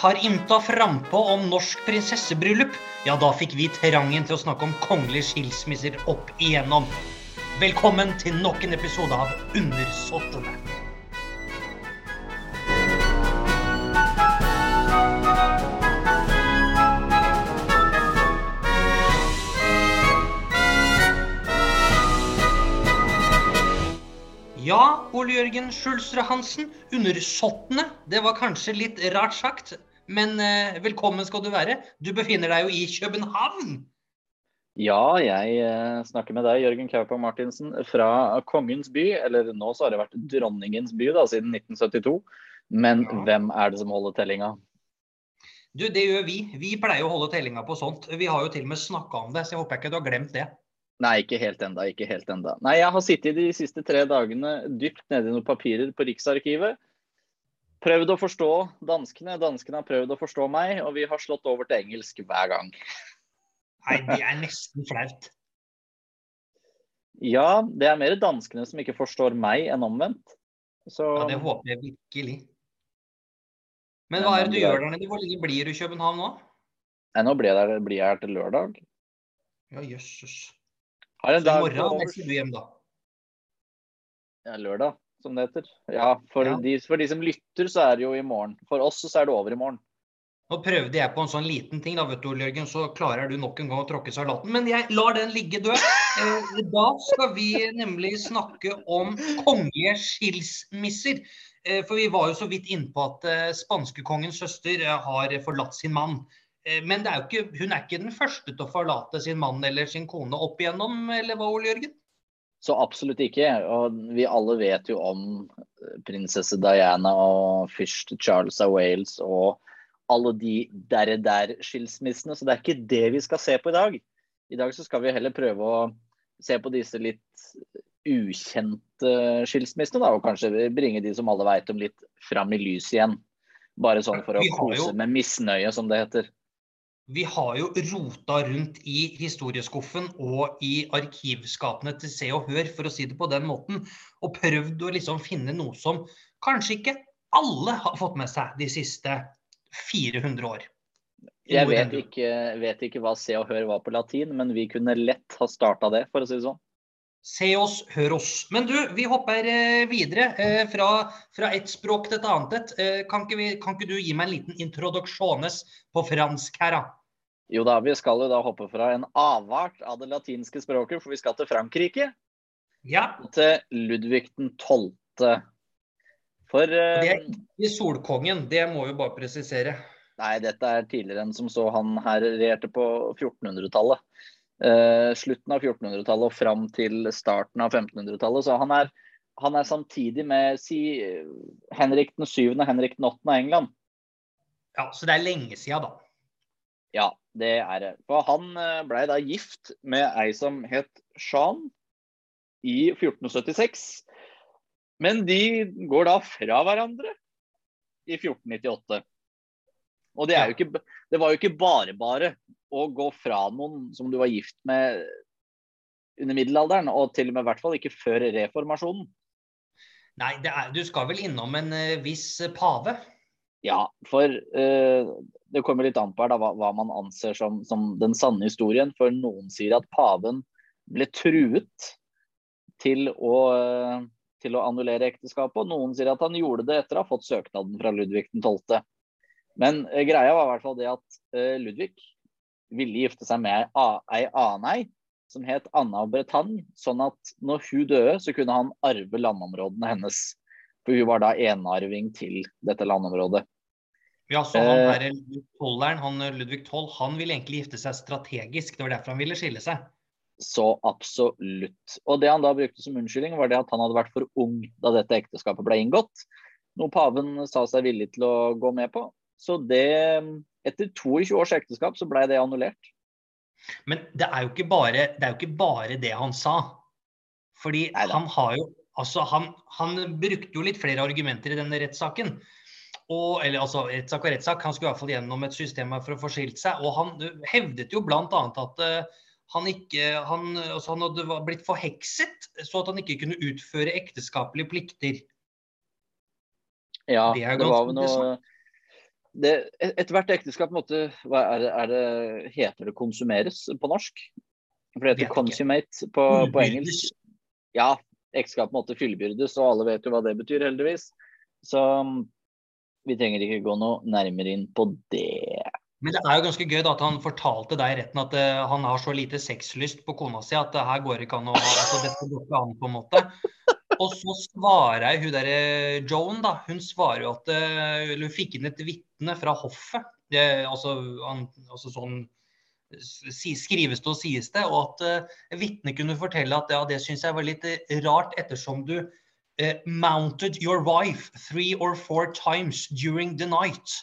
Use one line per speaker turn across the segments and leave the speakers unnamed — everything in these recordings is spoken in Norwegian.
har ymta frampå om norsk prinsessebryllup, ja, da fikk vi trangen til å snakke om kongelige skilsmisser opp igjennom. Velkommen til nok en episode av Undersåttene. Ja, Ole Jørgen Skjulsrud Hansen, undersåttene. Det var kanskje litt rart sagt, men eh, velkommen skal du være. Du befinner deg jo i København.
Ja, jeg eh, snakker med deg, Jørgen Kaupa Martinsen, fra kongens by. Eller nå så har det vært dronningens by da, siden 1972. Men
Ja.
hvem er det som holder tellinga?
Du, det gjør vi. Vi pleier å holde tellinga på sånt. Vi har jo til og med snakka om det, så jeg håper ikke du har glemt det.
Nei, ikke helt enda, ikke helt enda. Nei, jeg har sittet de siste tre dagene dypt nede i noen papirer på Riksarkivet. Prøvd å forstå danskene, danskene har prøvd å forstå meg, og vi har slått over til engelsk hver gang.
Nei, det er nesten flaut.
Ja, det er mer danskene som ikke forstår meg enn omvendt. Så
Ja, det håper jeg virkelig. Men hva er det du gjør der nede? Hvor lenge blir du i København nå?
Nei, nå blir jeg, der, blir jeg her til lørdag.
Ja, jøsses.
Har en
i
dag
morgen
på
reiser du hjem, da?
Ja, lørdag, som det heter. Ja, for,
Ja.
De, for de som lytter, så er det jo i morgen. For oss så er det over i morgen.
Nå prøvde jeg på en sånn liten ting, da, vet du, Jørgen, så klarer du nok en gang å tråkke salaten. Men jeg lar den ligge død. Eh, Da skal vi nemlig snakke om kongelige skilsmisser. Eh, For vi var jo så vidt innpå at eh, spanskekongens søster har forlatt sin mann. Men det er ikke, hun er ikke den første til å forlate sin mann eller sin kone opp igjennom, eller hva, Ole Jørgen?
Så absolutt ikke. Og vi alle vet jo om eh, prinsesse Diana og fyrst Charles av Wales og alle de der-der-skilsmissene. Så det er ikke det vi skal se på i dag. I dag så skal vi heller prøve å se på disse litt ukjente skilsmissene, da, og kanskje bringe de som alle veit om, litt fram i lyset igjen. Bare sånn for å kose med misnøye, som det heter.
Vi har jo rota rundt i historieskuffen og i arkivskapene til Se og Hør, for å si det på den måten, og prøvd å liksom finne noe som kanskje ikke alle har fått med seg de siste 400 år.
Jeg vet ikke, vet ikke hva Se og Hør var på latin, men vi kunne lett ha starta det, for å si det sånn.
Se oss, hør oss. Men du, vi hopper eh, videre eh, fra, fra et språk til et annet. Eh, Kan ikke, vi, kan ikke du gi meg en liten introduksjones på fransk her, da?
Jo da, vi skal jo da hoppe fra en avart av det latinske språket, for vi skal til Frankrike.
Ja,
Til Ludvig den 12. For
det
eh,
er ikke Solkongen, det må vi bare presisere.
Nei, dette er tidligere enn som så han her regjerte på 1400-tallet. Uh, slutten av 1400-tallet og fram til starten av 1500-tallet. Så han er, han er samtidig med si, Henrik den 7. og Henrik den 8. av England.
Ja, Så det er lenge sida, da.
Ja, det er det. For han eh, blei da gift med ei som het Shan i 1476. Men de går da fra hverandre i 1498. Og det, ikke, det var jo ikke bare bare å gå fra noen som du var gift med under middelalderen, og til og med i hvert fall ikke før reformasjonen.
Nei, det er, du skal vel innom en eh, viss pave?
Ja, for uh, det kommer litt an på her da, hva, hva man anser som, som den sanne historien. For noen sier at paven ble truet til å, uh, til å annullere ekteskapet, og noen sier at han gjorde det etter å ha fått søknaden fra Ludvig den 12. Men uh, greia var i hvert fall det at Ludvig ville gifte seg med ei, anei, som het Anna Bretagne, sånn at når hun døde, så kunne han arve landområdene hennes. For hun var da enarving til dette landområdet.
Ja, så han
Eh.
her han eh, Ludvig Toll, han ville egentlig gifte seg strategisk. Det var derfor han ville skille seg.
Så absolutt. Og det han da brukte som unnskyldning, var det at han hadde vært for ung da dette ekteskapet ble inngått. Noe paven sa seg villig til å gå med på. Så det Etter 22 års ekteskap så ble det annullert.
Men det er bare det, er jo ikke bare det han sa. Fordi
Neida.
han har jo Altså, han, han brukte jo litt flere argumenter i denne rettssaken. Og, eller altså, rettssak og rettssak. Han skulle i hvert fall gjennom et system for å få skilt seg. Og han hevdet jo bl.a. at uh, han ikke han, altså han hadde blitt forhekset, så at han ikke kunne utføre ekteskapelige plikter.
Ja,
Det
det var vel noe det, Ethvert ekteskap måtte er det, er det, Heter det 'konsumeres' på norsk? For det heter 'consummate' på, på engelsk. Ja, ekteskap måtte fyllebyrdes, og alle vet jo hva det betyr, heldigvis. Så vi trenger ikke gå noe nærmere inn på det.
Men det er jo ganske gøy da, at han fortalte deg i retten at uh, han har så lite sexlyst på kona si at uh, her går ikke an å altså, dette går ikke an på en måte. Og så svarer hun derre Joan, da. Hun svarer jo at uh, hun fikk inn et vitne fra hoffet. Altså, altså sånn skrives det og sies det. Og at uh, vitnet kunne fortelle at ja, det syns jeg var litt rart, ettersom du uh, mounted your wife three or four times during the night.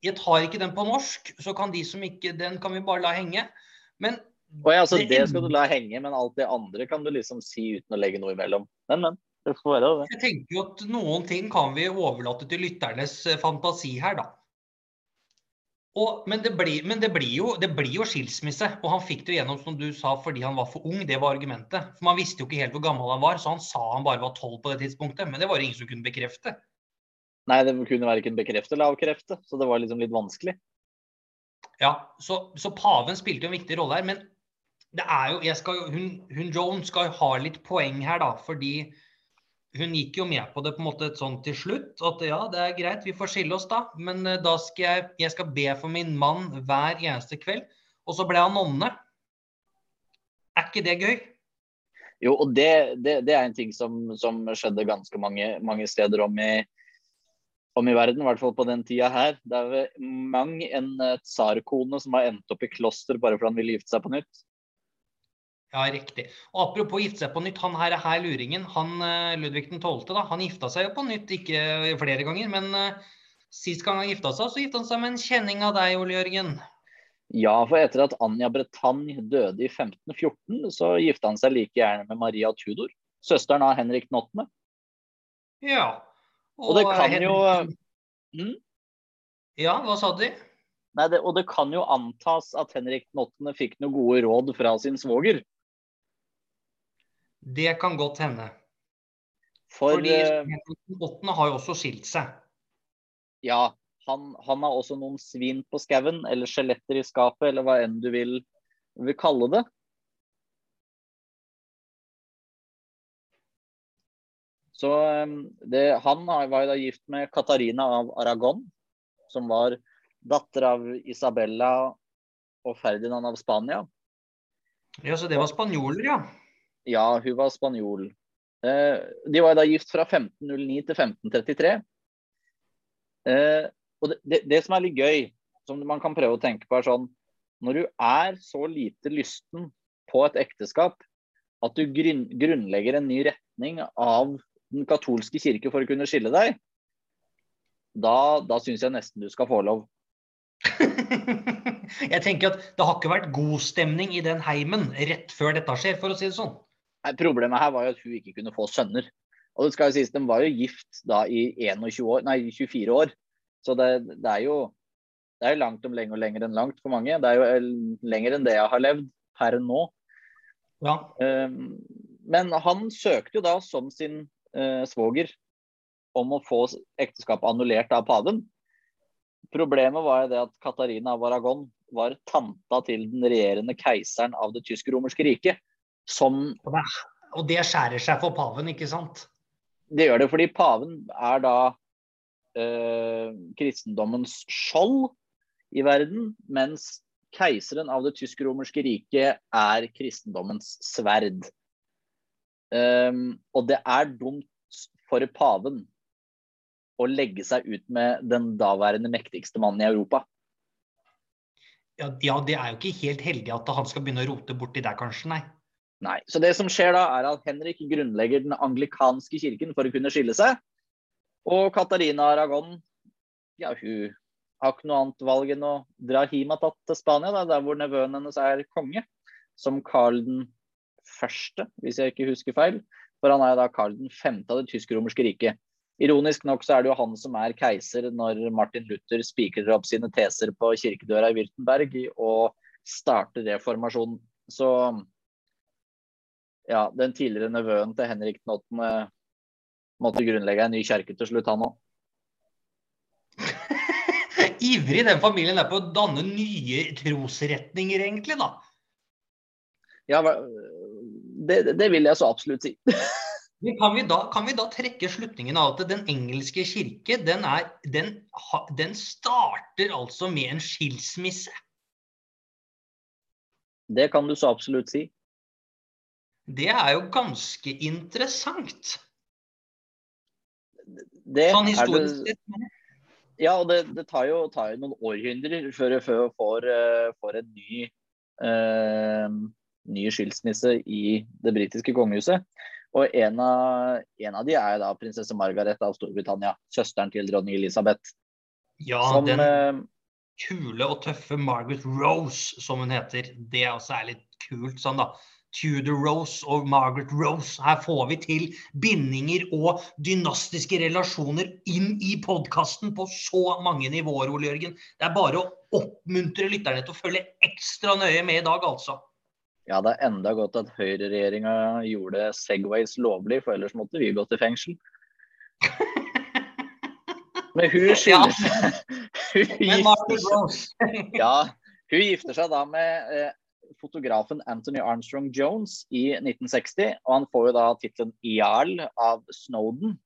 Jeg tar ikke den på norsk, så kan de som ikke Den kan vi bare la henge. Men
Oi, altså, det, det, skal du la henge, men alt det andre kan du liksom si uten å legge noe imellom. Men, men. Det får være det.
Jeg tenker jo at noen ting kan vi overlate til lytternes fantasi her, da. Og, men, det blir, men det, blir jo, det blir, jo, skilsmisse. Og han fikk det gjennom som du sa, fordi han var for ung. Det var argumentet. For Man visste jo ikke helt hvor gammel han var, så han sa han bare var tolv på det tidspunktet. Men det var det ingen som kunne bekrefte.
Nei, det kunne verken bekrefte eller avkrefte. Så det var liksom litt vanskelig.
Ja, så, så paven spilte jo en viktig rolle her. Men det er jo, skal, hun, hun Joan skal jo ha litt poeng her, da. Fordi hun gikk jo med på det på en måte sånn til slutt. At ja, det er greit, vi får skille oss da. Men uh, da skal jeg, jeg skal be for min mann hver eneste kveld. Og så ble han nonne. Er ikke det gøy?
Jo, og det, det, det er en ting som, som skjedde ganske mange, mange steder om i, om i verden, i hvert fall på den tida her. Det er mang en eh, tsarkone som har endt opp i kloster bare fordi han ville gifte seg på nytt.
Ja, riktig. Og Apropos gifte seg på nytt. Han her, her luringen, han Ludvig Ludvig 12., da, han gifta seg jo på nytt, ikke flere ganger. Men uh, sist gang han gifta seg, så gifta han seg med en kjenning av deg, Ole Jørgen.
Ja, for etter at Anja Bretagne døde i 1514, så gifta han seg like gjerne med Maria Tudor, søsteren av Henrik den 8.
Ja.
Og, og det kan Henrik... jo
mm? Ja, hva sa de?
Nei, det, og det kan jo antas at Henrik den 8. fikk noen gode råd fra sin svoger.
Det kan godt hende.
For,
Fordi Botten har jo også skilt seg.
Ja, han, han har også noen svin på skauen, eller skjeletter i skapet, eller hva enn du vil, vil kalle det. Så det, Han var jo da gift med Katarina av Aragon, som var datter av Isabella og Ferdinand av Spania.
Ja, Så det var spanjoler, ja?
Ja, hun var spanjol. Eh, de var da gift fra 1509 til 1533. Eh, og det, det, som er litt gøy, som man kan prøve å tenke på, er sånn Når du er så lite lysten på et ekteskap at du grunn, grunnlegger en ny retning av den katolske kirke for å kunne skille deg, da, da syns jeg nesten du skal få lov.
jeg tenker at det har ikke vært god stemning i den heimen rett før dette skjer, for å si det sånn.
Problemet her var jo at hun ikke kunne få sønner. Og det skal jo sies, De var jo gift da i 21 år, nei, 24 år. Så det, det, er jo det er langt om lenge og lenger enn langt for mange. Det er jo lenger enn det jeg har levd per nå.
Ja.
Um, men han søkte jo da som sin uh, svoger om å få ekteskapet annullert av paven. Problemet var jo det at Katarina av Aragon var tanta til den regjerende keiseren av det tysk-romerske riket. Som
Og det skjærer seg for paven, ikke sant?
Det gjør det, fordi paven er da eh, kristendommens skjold i verden, mens keiseren av det tysk-romerske riket er kristendommens sverd. Um, og det er dumt for paven å legge seg ut med den daværende mektigste mannen i Europa.
Ja, ja, det er jo ikke helt heldig at han skal begynne å rote borti der, kanskje, nei.
Nei. Så det som skjer da, er at Henrik grunnlegger den anglikanske kirken for å kunne skille seg. Og Katarina Aragon, ja, hun har ikke noe annet valg enn å dra hjem til Spania, da, der hvor nevøen hennes er konge. Som Karl den første, hvis jeg ikke husker feil. For han er da Karl den femte av det tysk-romerske riket. Ironisk nok så er det jo han som er keiser når Martin Luther spikrer opp sine teser på kirkedøra i Wirtenberg og starter reformasjonen. Så ja, den tidligere nevøen til Henrik den 8. måtte grunnlegge en ny kjerke til slutt, han òg.
ivrig den familien er på å danne nye trosretninger, egentlig, da.
Ja, det, det vil jeg så absolutt si.
Kan vi, da, kan vi da trekke slutningen av at den engelske kirke den, er, den, den starter altså med en skilsmisse?
Det kan du så absolutt si.
Det er jo ganske interessant.
Det
sånn historisk sett.
Ja, og det, det tar, jo, tar, jo, noen århundrer før vi får, uh, får en ny, eh, ny skilsmisse i det britiske kongehuset. Og en av, en av de er da prinsesse Margaret av Storbritannia, søsteren til dronning Elisabeth.
Ja, som, den eh, kule og tøffe Margaret Rose, som hun heter. Det også er litt kult sånn, da. Tudor Rose og Margaret Rose. Her får vi til bindinger og dynastiske relasjoner inn i podkasten på så mange nivåer, Ole Jørgen. Det er bare å oppmuntre lytterne til å følge ekstra nøye med i dag, altså.
Ja, det er enda godt at høyreregjeringa gjorde Segways lovlig, for ellers måtte vi gå til fengsel. Men hun skylder seg ja, hun gifter seg da med eh, fotografen Anthony Armstrong Jones i 1960. Og han får jo da tittelen jarl av Snowden.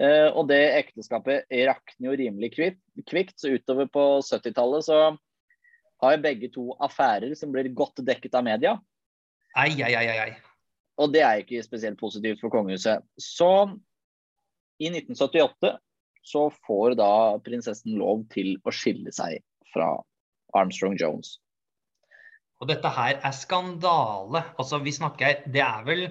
Eh, og det ekteskapet rakner jo rimelig kvikt, så utover på 70-tallet så har begge to affærer som blir godt dekket av media.
Ei, ei, ei, ei.
Og det er ikke spesielt positivt for kongehuset. Så i 1978 så får da prinsessen lov til å skille seg fra Armstrong Jones.
Og dette her er skandale. Altså, vi snakker Det er vel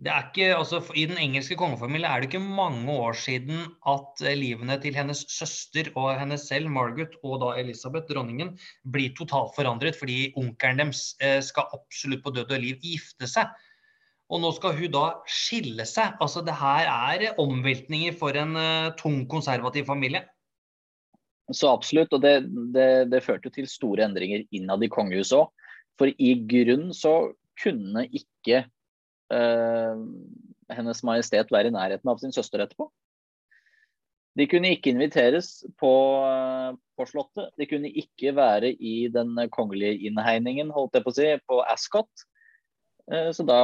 det er ikke, altså I den engelske kongefamilien er det ikke mange år siden at eh, livene til hennes søster og henne selv, Margaret, og da Elisabeth, dronningen, blir totalt forandret fordi onkelen deres eh, skal absolutt på død og liv gifte seg. Og nå skal hun da skille seg. Altså Det her er omveltninger for en uh, tung, konservativ familie.
Så absolutt, og det, det, det førte til store endringer innad i kongehuset òg. For i grunn så kunne ikke eh, Hennes Majestet være i nærheten av sin søster etterpå. De kunne ikke inviteres på, uh, på Slottet. De kunne ikke være i den kongelige innhegningen, holdt jeg på å si, på Ascot. Eh, så da,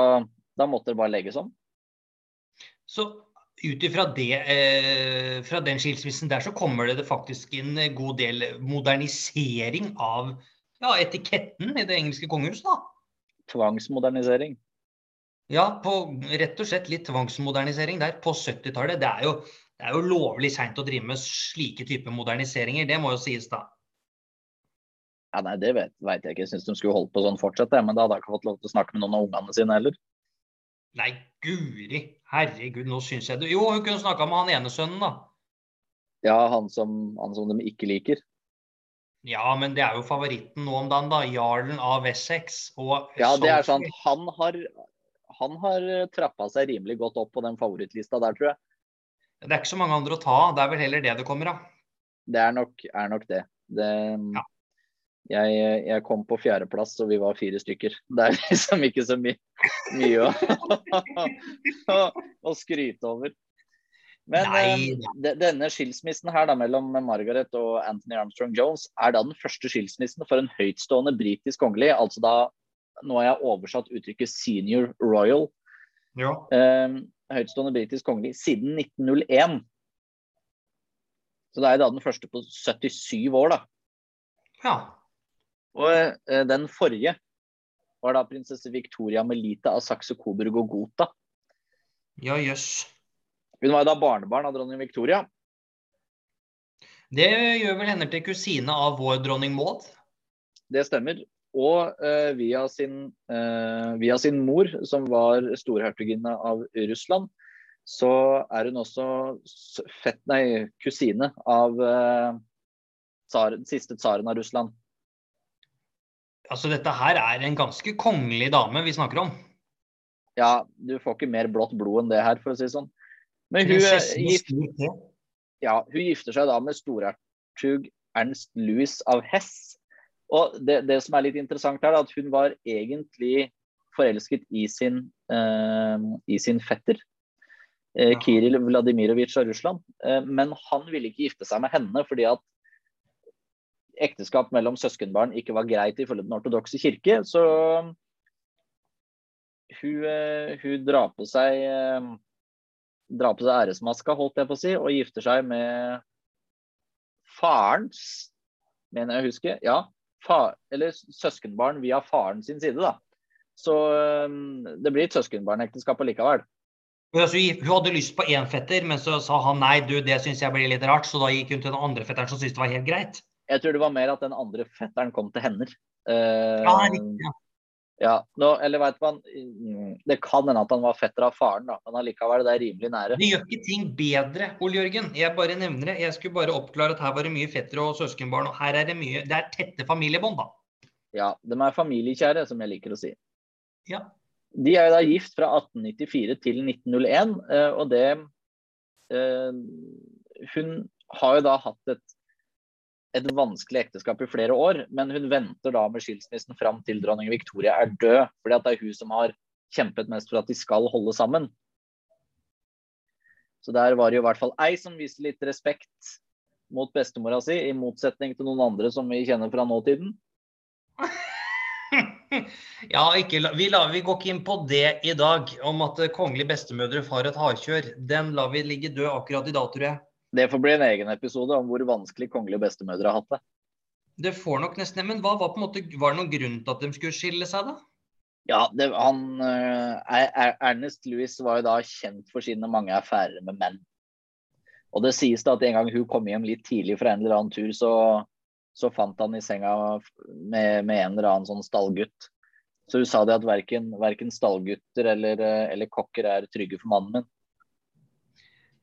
da, måtte det bare legges om.
Så ut ifra eh, den skilsmissen der, så kommer det faktisk en god del modernisering av ja, etiketten i det engelske kongehuset, da.
Tvangsmodernisering.
Ja, på, rett og slett litt tvangsmodernisering der på 70-tallet. Det, det, er jo lovlig seint å drive med slike typer moderniseringer, det må jo sies da.
Ja, nei, Det vet, vet jeg ikke. Jeg syns de skulle holdt på sånn fortsatt, men da hadde jeg ikke fått lov til å snakke med noen av ungene sine heller.
Nei, guri. Herregud, nå syns jeg du Jo, hun kunne snakka med han ene sønnen, da.
Ja, han som, han som de ikke liker.
Ja, men det er jo favoritten nå om dagen, da. Jarlen av Wessex. Og
ja, det er sånn. Han har, han har trappa seg rimelig godt opp på den favorittlista der, tror jeg.
Det er ikke så mange andre å ta Det er vel heller det det kommer av.
Det er nok, er nok det. det ja. jeg, jeg, kom på fjerdeplass, og vi var fire stykker. Det er liksom ikke så mye, å, å, å skryte over. Men uh, denne skilsmissen her da, mellom Margaret og Anthony Armstrong Jones er da den første skilsmissen for en høytstående britisk kongelig. Altså da Nå har jeg oversatt uttrykket 'senior royal'.
Ja.
Eh, høytstående britisk kongelig siden 1901. Så det er da den første på 77 år, da.
Ja.
Og eh, den forrige var da prinsesse Victoria Melita av Saxe-Coburg og Gotha.
Ja, jøss. Yes.
Hun var jo da barnebarn av dronning Victoria.
Det gjør vel henne til kusine av vår dronning Maud?
Det stemmer. Og uh, via, sin, uh, via, sin, mor, som var storhertuginne av Russland, så er hun også fett, nei, kusine av uh, tsar, den siste tsaren av Russland.
Altså Dette her er en ganske kongelig dame vi snakker om.
Ja, du får ikke mer blått blod enn det her, for å si det sånn. Men hun, eh, gift, ja, hun gifter seg da med storertug Ernst Louis av Hess. Og det, det, som er litt interessant her, er at hun var egentlig forelsket i sin, uh, i sin fetter. Uh, Kiril Vladimirovitsj av Russland. Uh, men han ville ikke gifte seg med henne fordi at ekteskap mellom søskenbarn ikke var greit ifølge den ortodokse kirke, så hun, eh, hun drar på seg eh, drar på seg æresmaska, holdt jeg på å si, og gifter seg med farens, mener jeg å huske, ja, far, eller søskenbarn via faren sin side, da. Så det blir et søskenbarnekteskap allikevel.
Altså, hun hadde lyst på én fetter, men så sa han nei, du, det syns jeg blir litt rart. Så da gikk hun til den andre fetteren som syntes det var helt greit.
Jeg tror det var mer at den andre fetteren kom til henne.
Uh, ja, riktig, ja.
nå, eller vet man, Det kan hende at han var fetter av faren, da, men allikevel, det er rimelig nære.
Det gjør ikke ting bedre, Ole Jørgen. Jeg bare nevner det. Jeg skulle bare oppklare at her var det mye fettere og søskenbarn, og her er det mye Det er tette familiebånd, da.
Ja, de er familiekjære, som jeg liker å si.
Ja.
De er jo da gift fra 1894 til 1901, eh, og det eh, Hun har jo da hatt et, et vanskelig ekteskap i flere år, men hun venter da med skilsmissen fram til dronning Victoria er død, fordi at det er hun som har kjempet mest for at de skal holde sammen. Så der var det jo i hvert fall ei som viste litt respekt mot bestemora si, i motsetning til noen andre som vi kjenner fra nåtiden.
ja, ikke, vi, la, vi, går ikke inn på det i dag, om at kongelige bestemødre har et hardkjør. Den lar vi ligge død akkurat i dag, tror jeg.
Det får bli en egen episode om hvor vanskelig kongelige bestemødre har hatt det.
Det får nok nesten Men hva var, måte, var det noen grunn til at de skulle skille seg, da?
Ja, det, han, uh, Ernest Louis var jo da kjent for sine mange affærer med menn. Og det sies da at en gang hun kom hjem litt tidlig fra en eller annen tur, så så fant han i senga med, med, en eller annen sånn stallgutt. Så hun sa det at verken, verken stallgutter eller, eller, kokker er trygge for mannen min.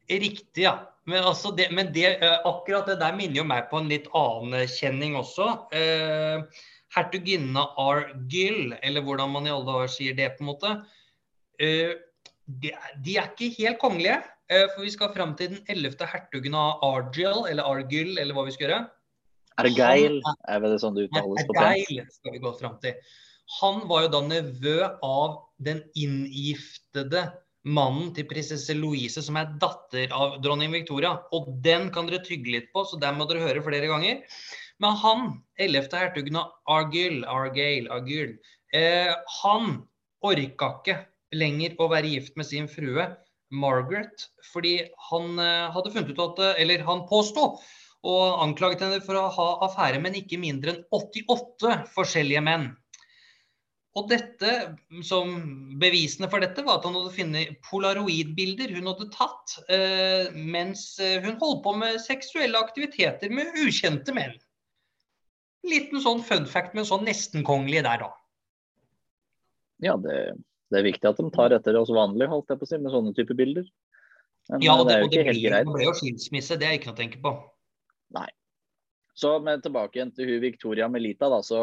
Riktig, ja. Men, altså det, men det, eh, akkurat det der minner jo meg på en litt annen kjenning også. Eh, hertuginne Argyll, eller hvordan man i alle dager sier det, på en måte. Eh, de, de, er ikke helt kongelige. Eh, for vi skal fram til den 11. hertugen av Argyll, eller Argyll, eller hva vi skal gjøre.
Argyll er vel det sånn det uttales
på Ergeil skal vi gå fram til. Han var jo da nevø av den inngiftede mannen til prinsesse Louise, som er datter av dronning Victoria. Og den kan dere tygge litt på, så den må dere høre flere ganger. Men han, 11. hertugen av Argyll, Argyll, Argyll eh, han orka ikke lenger å være gift med sin frue Margaret, fordi han eh, hadde funnet ut at Eller han påsto og anklaget henne for å ha affære med ikke mindre enn 88 forskjellige menn. Og dette, som Bevisene for dette var at han hadde funnet polaroidbilder hun hadde tatt eh, mens eh, hun holdt på med seksuelle aktiviteter med ukjente menn. Liten sånn fun fact med en sånn nesten-kongelig der, da.
Ja, det, det, er viktig at de tar etter oss vanlig, holdt jeg på å si, med sånne type bilder.
Men ja, det, det, og det, greit. det ble jo skilsmisse, det er ikke noe å tenke på.
Nei. Så med tilbake igjen til hun Victoria Melita, da, så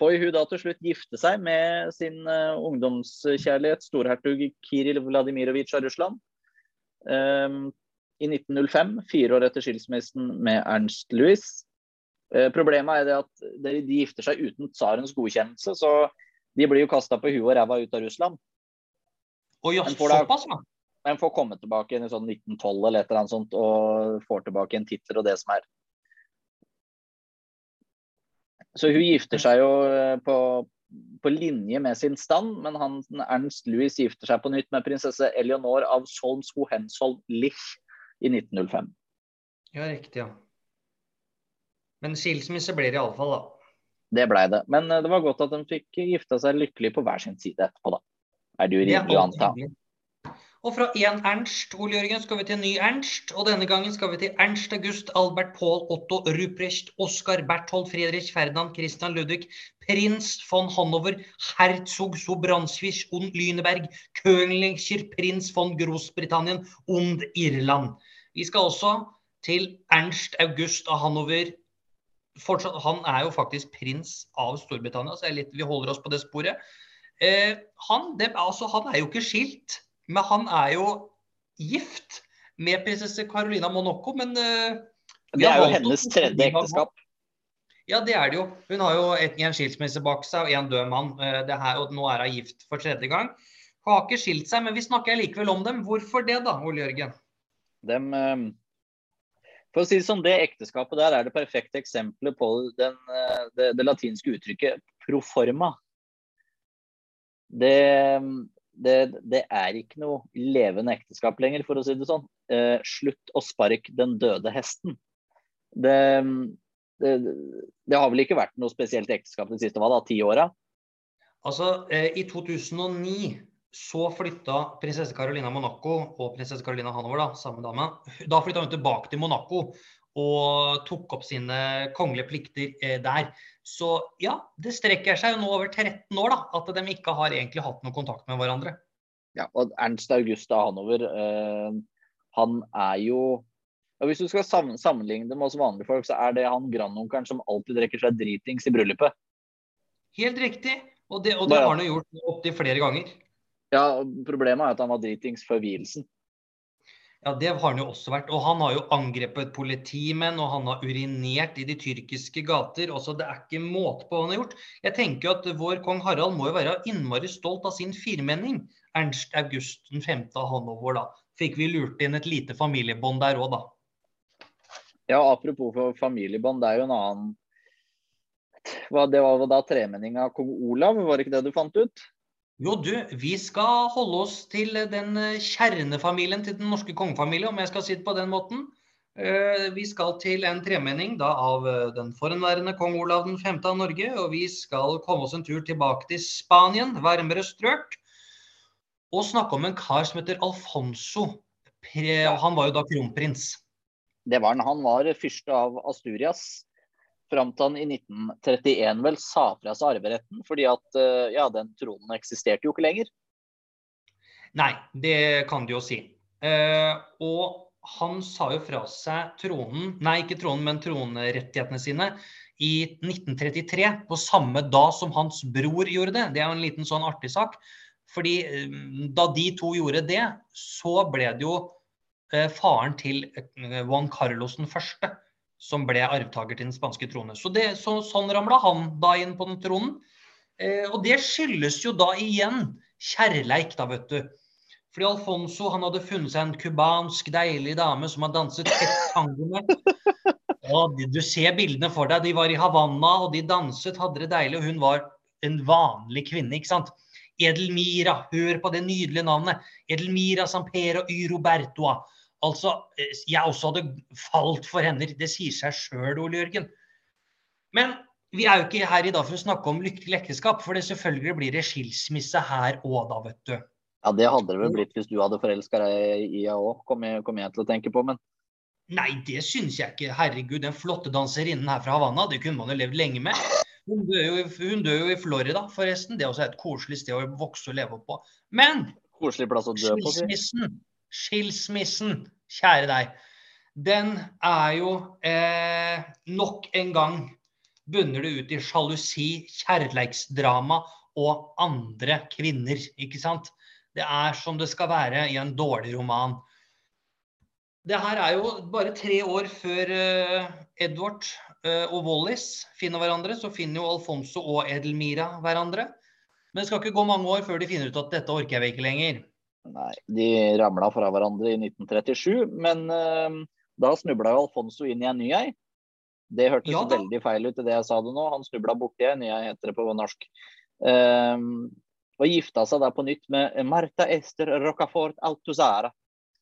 får hun da til slutt gifte seg med sin uh, ungdomskjærlighet, storhertug Kiril Vladimirovitsj av Russland. Um, I 1905, fire år etter skilsmissen med Ernst Louis. Uh, problemet er det at de, gifter seg uten tsarens godkjennelse, så de blir jo kasta på huet og ræva ut av Russland.
Og ja, såpass, ja
men får komme tilbake i sånn 1912 eller et eller annet sånt og får tilbake en tittel og det som er. Så hun gifter seg jo eh, på, på linje med sin stand, men han, Ernst Louis gifter seg på nytt med prinsesse Eleonore av Solms-Hohenzoll-Lich i 1905.
Ja, riktig, ja. Men skilsmisse blir det iallfall, da.
Det blei det. Men eh, det var godt at de fikk gifta seg lykkelig på hver sin side etterpå, da. Er det jo rimelig å anta.
Og fra én Ernst Ole Jørgen, skal vi til en ny Ernst. Og denne gangen skal vi til Ernst August Albert Paul Otto Ruprecht Oskar Berthold Friedrich Ferdinand Christian Ludvig prins von Hanover herzog Sobranswich und Lüneberg Königscher prins von Großbritannien und Irland. Vi skal også til Ernst August av Hanover. Fortsatt, han er jo faktisk prins av Storbritannia, så litt, vi holder oss på det sporet. Eh, han, det, altså, han er jo ikke skilt. Men han er jo gift med prinsesse Carolina Monaco, men uh,
Det er jo hennes tredje ekteskap.
Ja, det er det jo. Hun har jo en skilsmisse bak seg og en død mann. Det her, og nå er hun gift for tredje gang. Hun har ikke skilt seg, men vi snakker likevel om dem. Hvorfor det, da, Ole Jørgen?
Dem, uh, For å si det sånn, det ekteskapet der er det perfekte eksempelet på den, eh, det, det, latinske uttrykket proforma. Det, det, det, er ikke noe levende ekteskap lenger, for å si det sånn. Eh, slutt å sparke den døde hesten. Det, har vel ikke vært noe spesielt ekteskap de siste hva da, ti åra?
Altså, eh, I 2009 så flytta prinsesse Carolina Monaco og prinsesse Carolina Hanover, da, samme dame, da flytta hun tilbake til Monaco og tok opp sine kongelige plikter eh, der. Så ja, det strekker seg jo nå over 13 år da, at de ikke har egentlig hatt noe kontakt med hverandre.
Ja, og Ernst Augusta Hanover, eh, han er jo og Hvis du skal sammenligne det med oss vanlige folk, så er det han grandonkelen som alltid drikker seg dritings i bryllupet.
Helt riktig. Og det, og det har han jo gjort opptil flere ganger.
Ja, Problemet er at han var dritings før vielsen.
Ja, det har han jo også vært. Og han har jo angrepet politimenn, og han har urinert i de tyrkiske gater. Også det er ikke måte på hva han har gjort. Jeg tenker jo at vår kong Harald må jo være innmari stolt av sin firmenning. Ernst August 5. av Hanover, da. Fikk vi lurt inn et lite familiebånd der òg, da.
Ja, apropos familiebånd, det er jo en annen Det var da tremenning av kong Olav, var det ikke det du fant ut?
Jo, du, vi skal holde oss til den eh, kjernefamilien til den norske kongefamilien, om jeg skal si det på den måten. Eh, vi skal til en tremenning da, av eh, den forhenværende kong Olav 5. av Norge. Og vi skal komme oss en tur tilbake til Spanien, varmere strøk. Og snakke om en kar som heter Alfonso. Han var jo da kronprins.
Det var han. Han var fyrste av Asturias fram til han i 1931 vel sa fra seg arveretten, fordi at eh, ja, den tronen eksisterte jo ikke lenger.
Nei, det kan du jo si. Eh, og han sa jo fra seg tronen, nei ikke tronen, men tronrettighetene sine i 1933, på samme dag som hans bror gjorde det. Det er jo en liten sånn artig sak. Fordi eh, da de to gjorde det, så ble det jo eh, faren til eh, Juan Carlos den første som ble arvtaker til den spanske trone. Så det, så, sånn ramla han da inn på den tronen. Eh, og det skyldes jo da igjen kjærleik, da, vet du. Fordi Alfonso han hadde funnet seg en cubansk deilig dame som har danset tett tango med. Ja, du ser bildene for deg. De var i Havanna, og de danset, hadde det deilig. Og hun var en vanlig kvinne, ikke sant. Edelmira, hør på det nydelige navnet. Edelmira Sampero y Robertoa. Altså, eh, jeg også hadde falt for henne. Det sier seg sjøl, Ole Jørgen. Men vi er jo ikke her i dag for å snakke om lykkelig ekteskap, for det selvfølgelig blir det skilsmisse her òg, da, vet du.
Ja, det hadde det vel blitt hvis du hadde forelska deg i henne òg, kom, kom jeg til å tenke på, men
Nei, det syns jeg ikke. Herregud, den flotte danserinnen her fra Havanna, det kunne man jo levd lenge med. Hun dør, jo, hun dør jo i Florida, forresten. Det er også et koselig sted å vokse og leve opp på. Men
Koselig
skilsmissen, kjære deg, den er jo eh, nok en gang bunner det ut i sjalusi, kjærleiksdrama og andre kvinner, ikke sant? Det er som det skal være i en dårlig roman. Det her er jo bare tre år før eh, Edward eh, og Wallis finner hverandre. Så finner jo Alfonso og Edelmira hverandre. Men det skal ikke gå mange år før de finner ut at dette orker jeg ikke lenger.
Nei, de ramla fra hverandre i 1937, men uh, da snubla jo Alfonso inn i en ny ei. Det hørtes ja, veldig feil ut i det jeg sa det nå. Han snubla borti ei ny ei, heter det på norsk. Uh, og gifta seg da på nytt med Marta Ester Rocafort Altuzara.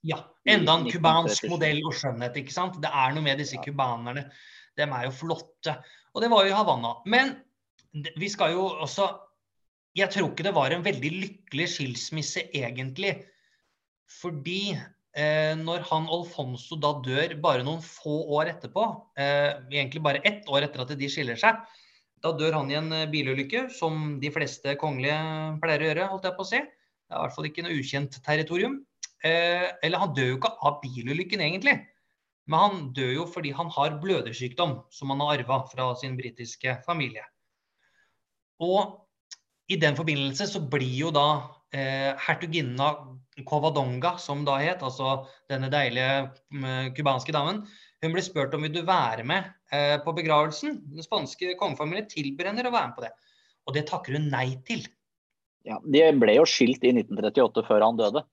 Ja, enda en cubansk modell og skjønnhet, ikke sant. Det er noe med disse cubanerne. De er jo flotte. Og det var jo i Havanna. Men vi skal jo også jeg tror ikke det var en veldig lykkelig skilsmisse, egentlig. Fordi eh, når han Alfonso da dør bare noen få år etterpå, eh, egentlig bare ett år etter at de skiller seg, da dør han i en eh, bilulykke, som de fleste kongelige pleier å gjøre, holdt jeg på å si. Det er i hvert fall ikke noe ukjent territorium. Eh, eller han dør jo ikke av bilulykken, egentlig. Men han dør jo fordi han har blødersykdom, som han har arva fra sin britiske familie. Og i den forbindelse så blir jo da eh, hertuginna Covadonga, som da het, altså denne deilige cubanske mm, damen, hun blir spurt om vil du være med eh, på begravelsen. Den spanske kongefamilien tilbyr henne å være med på det. Og det takker hun nei til.
Ja, De ble jo skilt i 1938 før han døde.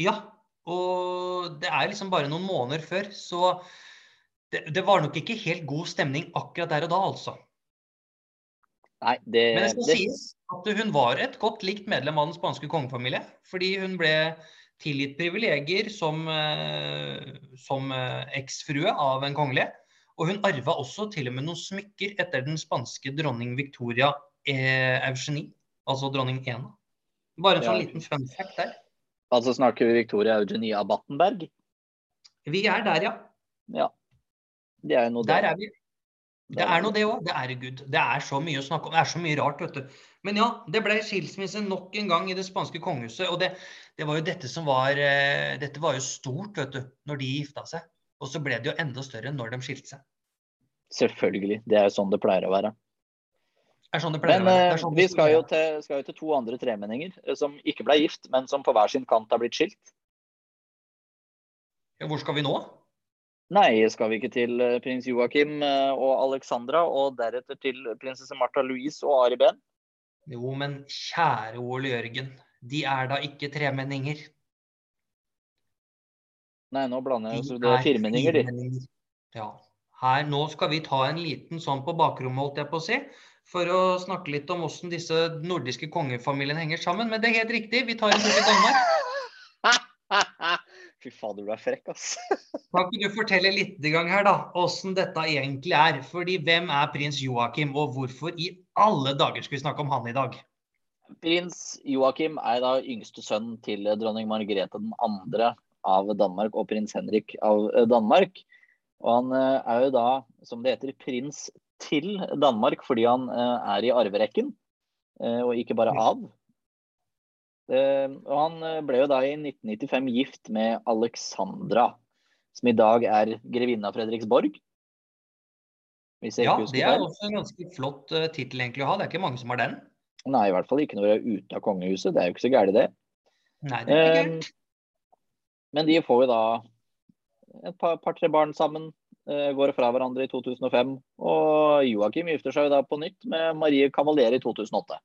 Ja, Og det er liksom bare noen måneder før, så det, det var nok ikke helt god stemning akkurat der og da, altså.
Nei, det,
Men det skal
det,
sies at hun var et godt likt medlem av den spanske kongefamilie. Fordi hun ble tilgitt privilegier som, eh, som eh, eksfrue av en kongelig. Og hun arva også til og med noen smykker etter den spanske dronning Victoria eh, Eugenie, altså dronning Ena. Bare en sånn
Ja.
liten fun fact der.
altså snakker vi Victoria Eugenie av Battenberg.
Vi er der, ja.
Ja. Det er jo noe
Der
der
er vi. Det er nå det òg. Det er gud. Det er så mye å snakke om. Det er så mye rart, vet du. Men ja, det ble skilsmisse nok en gang i det spanske kongehuset. Og det, det var jo dette som var eh, Dette var jo stort, vet du, når de gifta seg. Og så ble det jo enda større når de skilte seg.
Selvfølgelig. Det er jo sånn det pleier å være.
Det er sånn det pleier
Men
å være.
Eh,
sånn
vi skal jo, til, skal jo til to andre tremenninger eh, som ikke ble gift, men som på hver sin kant har blitt skilt.
Ja, Hvor skal vi nå?
Nei, skal vi ikke til eh, prins Joakim eh, og Alexandra, og deretter til prinsesse Martha Louise og Ari Behn?
Jo, men kjære Ole Jørgen. De er da ikke tremenninger.
Nei, nå blander jeg
De
så det er firmenninger, de.
Ja. Her, nå skal vi ta en liten sånn på bakrommet, holdt jeg på å si. For å snakke litt om hvordan disse nordiske kongefamiliene henger sammen. Men det er helt riktig, vi tar en tur til Danmark.
Fy fader, du er frekk, ass.
Kan ikke du fortelle litt i gang her, da, hvordan dette egentlig er? Fordi hvem er prins Joakim, og hvorfor i alle dager skal vi snakke om han i dag?
Prins Joakim er da yngste sønn til dronning Margrethe 2. av Danmark og prins Henrik av eh, Danmark. Og han eh, er jo da, som det heter, prins til Danmark fordi han eh, er i arverekken, og ikke bare av. Eh, Og han eh, ble jo da i 1995 gift med Alexandra, som i dag er grevinne av Fredriksborg.
Ja, det er også en ganske flott uh, tittel egentlig å ha. Det er ikke mange som har den.
Nei, i hvert fall ikke når du er ute av kongehuset. Det er jo ikke så gærent, det.
Nei, det er
ikke
gærent.
Men de får jo da et par- par-tre barn sammen. eh, Går fra hverandre i 2005. Og Joakim gifter seg jo da på nytt med Marie Cavalier i 2008.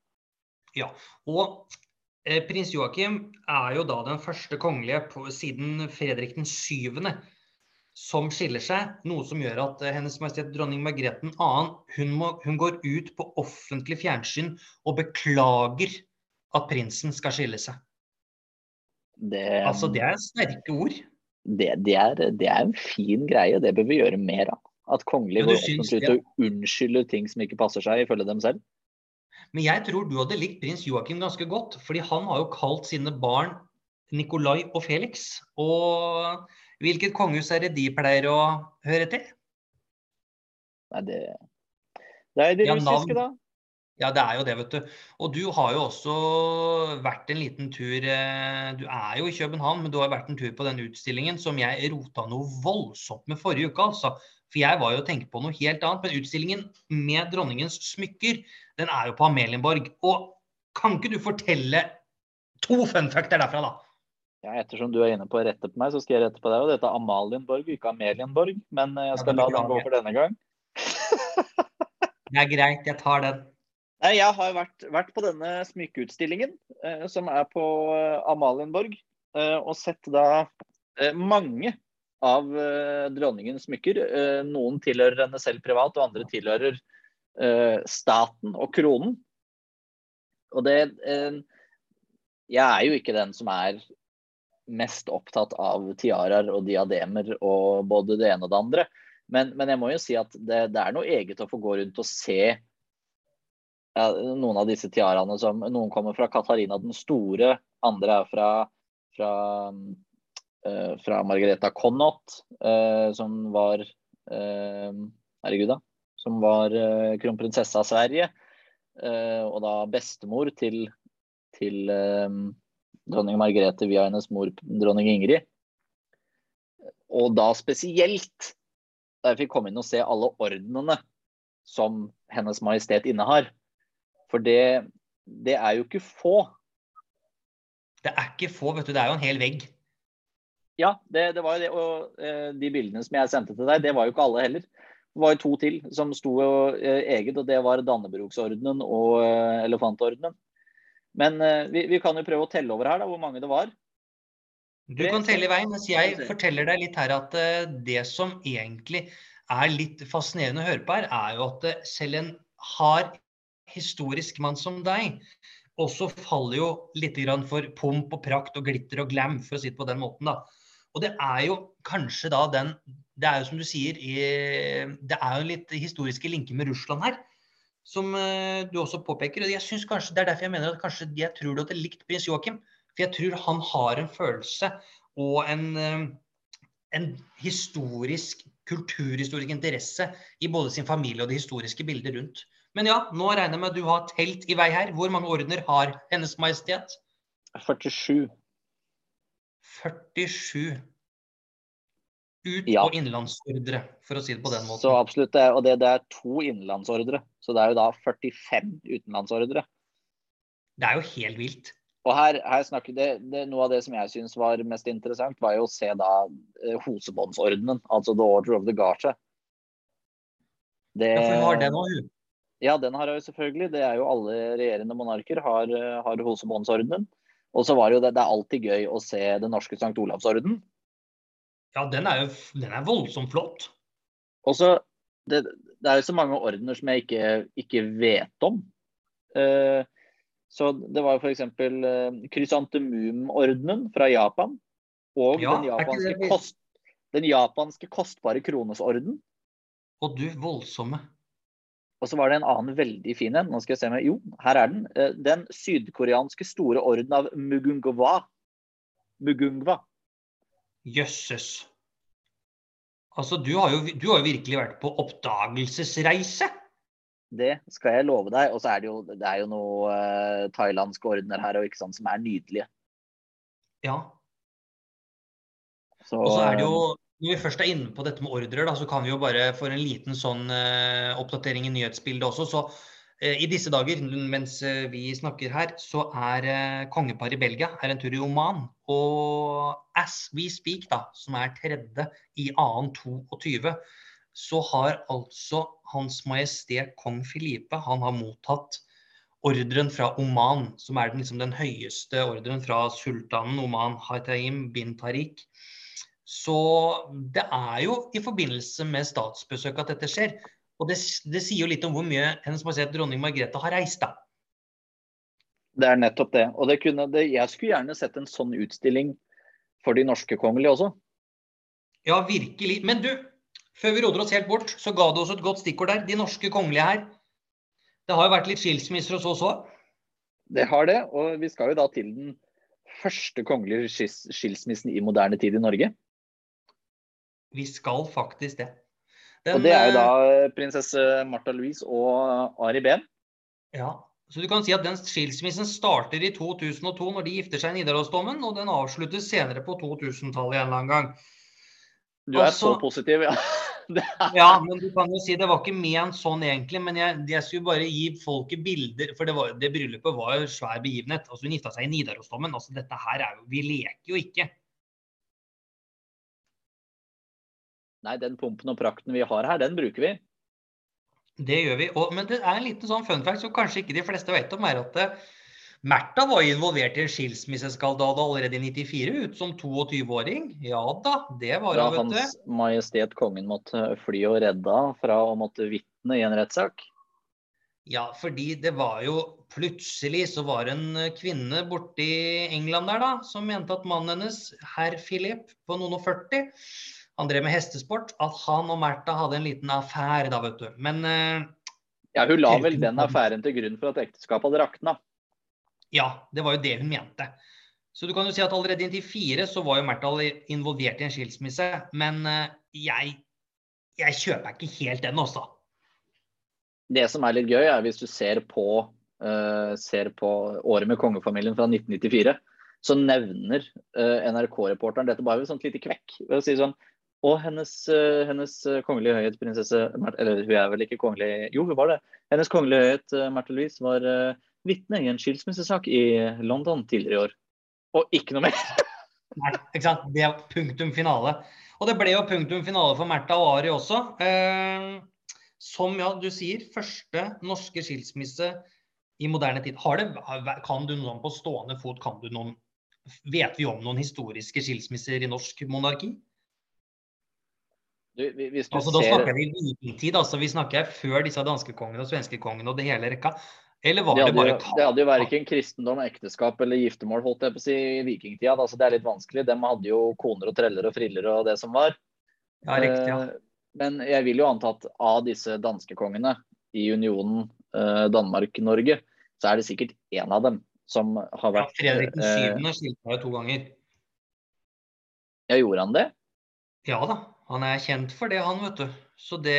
Ja, og eh, prins Joakim er jo da den første kongelige på, siden Fredrik den syvende som skiller seg, noe som gjør at eh, Hennes Majestet Dronning Margrethe 2. Hun, må, hun går ut på offentlig fjernsyn og beklager at prinsen skal skille seg.
Det,
Altså, det er sterke ord.
det, det, er, det er en fin greie. Det bør vi gjøre mer av. At kongelige går offentlig ut og unnskylder ting som ikke passer seg, ifølge dem selv.
Men jeg tror du hadde likt prins Joakim ganske godt, fordi han har jo kalt sine barn Nikolai og Felix. Og hvilket kongehus er det de pleier å høre til?
Nei, det, det er det
Ja,
russiske, da.
Ja, det er jo det, vet du. Og du har jo også vært en liten tur eh, Du er jo i København, men du har vært en tur på den utstillingen som jeg rota noe voldsomt med forrige uke, altså. For jeg var jo og tenkte på noe helt annet. Men utstillingen med dronningens smykker, den er jo på Amelienborg. Og kan ikke du fortelle to fun facter derfra, da?
Ja, ettersom du er inne på å rette på meg, så skal jeg rette på deg. Og dette er Amalienborg, ikke Amelienborg. Men eh, jeg skal
ja,
la den gå for denne gang.
Det er greit, jeg tar den.
Nei, Jeg har vært, vært på denne smykkeutstillingen, eh, som er på eh, Amalienborg, eh, og sett da eh, mange av eh, dronningens smykker. Eh, noen tilhører henne selv privat, og andre tilhører eh, staten og kronen. Og det eh, Jeg er jo ikke den som er mest opptatt av tiaraer og diademer og både det ene og det andre. Men, men jeg må jo si at det, det er noe eget å få gå rundt og se ja, noen av disse tiaraene som Noen kommer fra Katarina den store, andre er fra, fra, uh, fra Margareta Connott, uh, som var uh, Herregud, da. Som var eh, kronprinsesse av Sverige. eh, og da bestemor til, til eh, dronning Margrethe via hennes mor dronning Ingrid. Og da spesielt da jeg fikk komme inn og se alle ordenene som Hennes Majestet innehar. For det, det er jo ikke få.
Det er ikke få, vet du. Det er jo en hel vegg.
Ja, det, det var jo det. Og eh, de bildene som jeg sendte til deg, det var jo ikke alle heller. Var to til som sto eh, eget, og det var Dannebrogsordenen og eh, Elefantordenen. Men eh, vi, vi kan jo prøve å telle over her da, hvor mange det var.
Du kan telle i vei, mens jeg forteller deg litt her at det som egentlig er litt fascinerende å høre på her, er jo at selv en hard historisk mann som deg også faller jo litt for pomp og prakt og glitter og glam, for å si det på den måten. da. Og det er jo kanskje da den Det er jo som du sier, det er jo litt historiske linker med Russland her. Som uh, du også påpeker. og jeg synes kanskje, Det er derfor jeg mener at kanskje jeg tror du hadde likt prins Joakim. For jeg tror han har en følelse og en, uh, en historisk, kulturhistorisk interesse i både sin familie og det historiske bildet rundt. Men ja, nå regner jeg med at du har telt i vei her. Hvor mange ordener har Hennes Majestet?
47.
47 ut- ja. og innenlandsordre, for å si det på den måten.
Så absolutt, og det, det, er to innenlandsordre. Så det er jo da 45 utenlandsordre.
Det er jo helt vilt.
Og her, her snakker det, det, Noe av det som jeg syns var mest interessant, var jo å se da eh, Hosebåndsordenen, altså The Order of the Garter.
Det, ja, for har den òg.
Ja, den har jeg jo selvfølgelig. Det er jo alle regjerende monarker har, har Hosebåndsordenen. Og så var det jo det, det er alltid gøy å se den norske St. Olavsorden.
Ja, den er jo den er voldsomt flott.
Og så det, det, er jo så mange ordener som jeg ikke, ikke vet om. Uh, så det var jo f.eks. Uh, krysantemumordenen fra Japan. Og ja, den, japanske kost, den japanske kostbare kronesorden.
Og du, voldsomme.
Og så var det en annen veldig fin en. Nå skal jeg se med. Jo, her er den. Eh, den sydkoreanske store orden av Mugungwa. Mugungwa.
Jøsses. Altså, du har, jo, du har jo virkelig vært på oppdagelsesreise.
Det skal jeg love deg. Og så er det jo, det er jo noe uh, thailandske ordener her og ikke sant, som er nydelige.
Ja. Så, og så er det jo når vi først er inne på dette med ordrer, da, så kan vi jo bare for en liten sånn uh, oppdatering i nyhetsbildet også. Så uh, i disse dager, mens uh, vi snakker her, så er kongeparet i Belgia er en tur i Oman. Og as we speak, da, som er tredje i annen 22, så har altså Hans Majestet Kong Filipe han har mottatt ordren fra Oman, som er den, liksom, den høyeste ordren fra sultanen Oman Haitaim bin Tariq så det er jo i forbindelse med statsbesøk at dette skjer. Og det, det sier jo litt om hvor mye Hennes Majestet dronning Margrethe har reist, da.
Det er nettopp det. Og det kunne, det, jeg skulle gjerne sett en sånn utstilling for de norske kongelige også.
Ja, virkelig. Men du, før vi roder oss helt bort, så ga du oss et godt stikkord der. De norske kongelige her. Det har jo vært litt skilsmisser hos oss òg?
Det har det. Og vi skal jo da til den første kongelige skilsmissen i moderne tid i Norge.
Vi skal faktisk det.
Den, og det er jo da eh, prinsesse Martha Louise og Ari Behn.
Ja, så du kan si at den skilsmissen starter i 2002 når de gifter seg i Nidarosdomen, og den avsluttes senere på 2000-tallet en eller annen gang.
Du er altså, så positiv, ja.
ja, men du kan jo si det var ikke ment sånn egentlig. Men jeg, jeg skulle bare gi folket bilder. For det, var, det bryllupet var jo svær begivenhet. Altså Hun gifta seg i Nidarosdomen. Altså dette her er jo Vi leker jo ikke.
Nei, den pumpen og prakten vi har her, den bruker vi.
Det gjør vi. Og, men det er en liten sånn fun fact som kanskje ikke de fleste vet om, er at uh, Märtha var involvert i en skilsmisseskandale allerede i 94, ut som 22-åring. Ja da, det var
hun, vet du. Da Hans Majestet Kongen måtte fly og redde fra å måtte vitne i en rettssak?
Ja, fordi det var jo plutselig så var det en kvinne borti England der da, som mente at mannen hennes, herr Philip på noen og 40, han drev med hestesport, at han og Märtha hadde en liten affære da, vet du. Men uh,
Ja, hun la vel den affæren til grunn for at ekteskapet hadde rakna?
Ja, det var jo det hun mente. Så du kan jo si at allerede inntil fire så var jo Märtha involvert i en skilsmisse. Men uh, jeg, jeg kjøper ikke helt den, også.
Det som er litt gøy, er hvis du ser på, uh, ser på året med kongefamilien fra 1994 så nevner uh, NRK-reporteren dette bare ved et sånt lite kvekk. ved å si sånn, og hennes, uh, hennes kongelige høyhet prinsesse Eller hun er vel ikke kongelig Jo, hun var det. Hennes kongelige høyhet uh, Märtha Louise var vitne i en skilsmissesak i London tidligere i år. Og ikke noe mer.
Nei, ikke sant. Det er punktum finale. Og det ble jo punktum finale for Märtha og Ari også. Eh, som ja, du sier, første norske skilsmisse i moderne tid. Det, kan du noen på stående fot kan du noen Vet vi om noen historiske skilsmisser i norsk monarki?
Du,
altså, da snakker vi vikingtid, altså vi snakker før disse danskekongene og svenskekongene og det hele rekka. Eller var
det
det,
hadde,
bare
jo, det hadde jo verken kristendom, ekteskap eller giftermål holdt jeg på å si, i vikingtida. Altså, det er litt vanskelig. De hadde jo koner og treller og friller og det som var.
Ja, riktig, ja.
Eh, Men jeg vil jo anta at av disse danskekongene i unionen eh, Danmark-Norge, så er det sikkert én av dem som har
ja
vært
Fredrik 7.
eh,
skilt seg to ganger.
Ja, gjorde han det?
Ja da. Han er kjent for det, han, vet du. Så det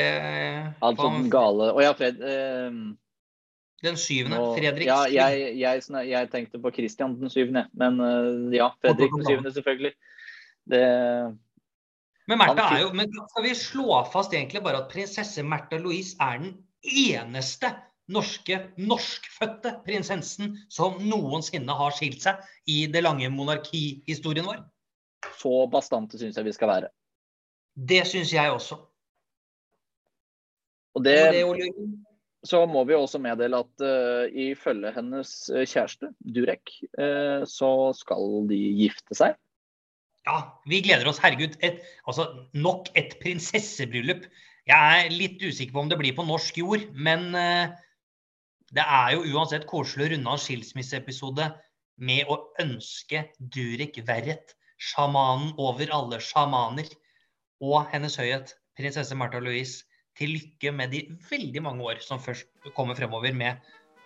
Altså den gale Å ja, Fred eh,
Den syvende.
nå-
Fredrik
ja, jeg, jeg, jeg tenkte på Christian den syvende, men eh, ja, Fredrik den syvende, selvfølgelig. Det
Men Märtha er jo, men skal vi slå fast egentlig bare at prinsesse Märtha Louise er den eneste norske, norskfødte prinsessen som noensinne har skilt seg i det lange monarkihistorien vår?
Så bastante syns jeg vi skal være.
Det syns jeg også.
Og det,
og det,
så må vi også meddele at uh, ifølge hennes eh, kjæreste, Durek, uh, så skal de gifte seg.
ja, vi gleder oss. Herregud, et, altså, nok et prinsessebryllup. Jeg er litt usikker på om det blir på norsk jord, men uh, det er jo uansett koselig å runde av en skilsmisseepisode med å ønske Durek Verret, sjamanen over alle sjamaner, og Hennes Høyhet, prinsesse Märtha Louise, til lykke med de veldig mange år som først kommer fremover med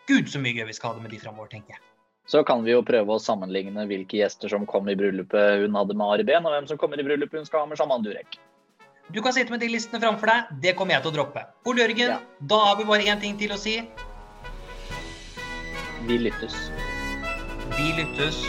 Gud, så mye gøy vi skal ha det med de fremover, tenker jeg.
Så kan vi jo prøve å sammenligne hvilke gjester som kom i bryllupet hun hadde med Ari Behn, og hvem som kommer i bryllupet hun skal ha med Shaman Durek.
Du kan sitte med de listene framfor deg. Det kommer jeg til å droppe. Ole Jørgen,
Ja.
da har vi bare én ting til å si.
Vi lyttes.
Vi lyttes.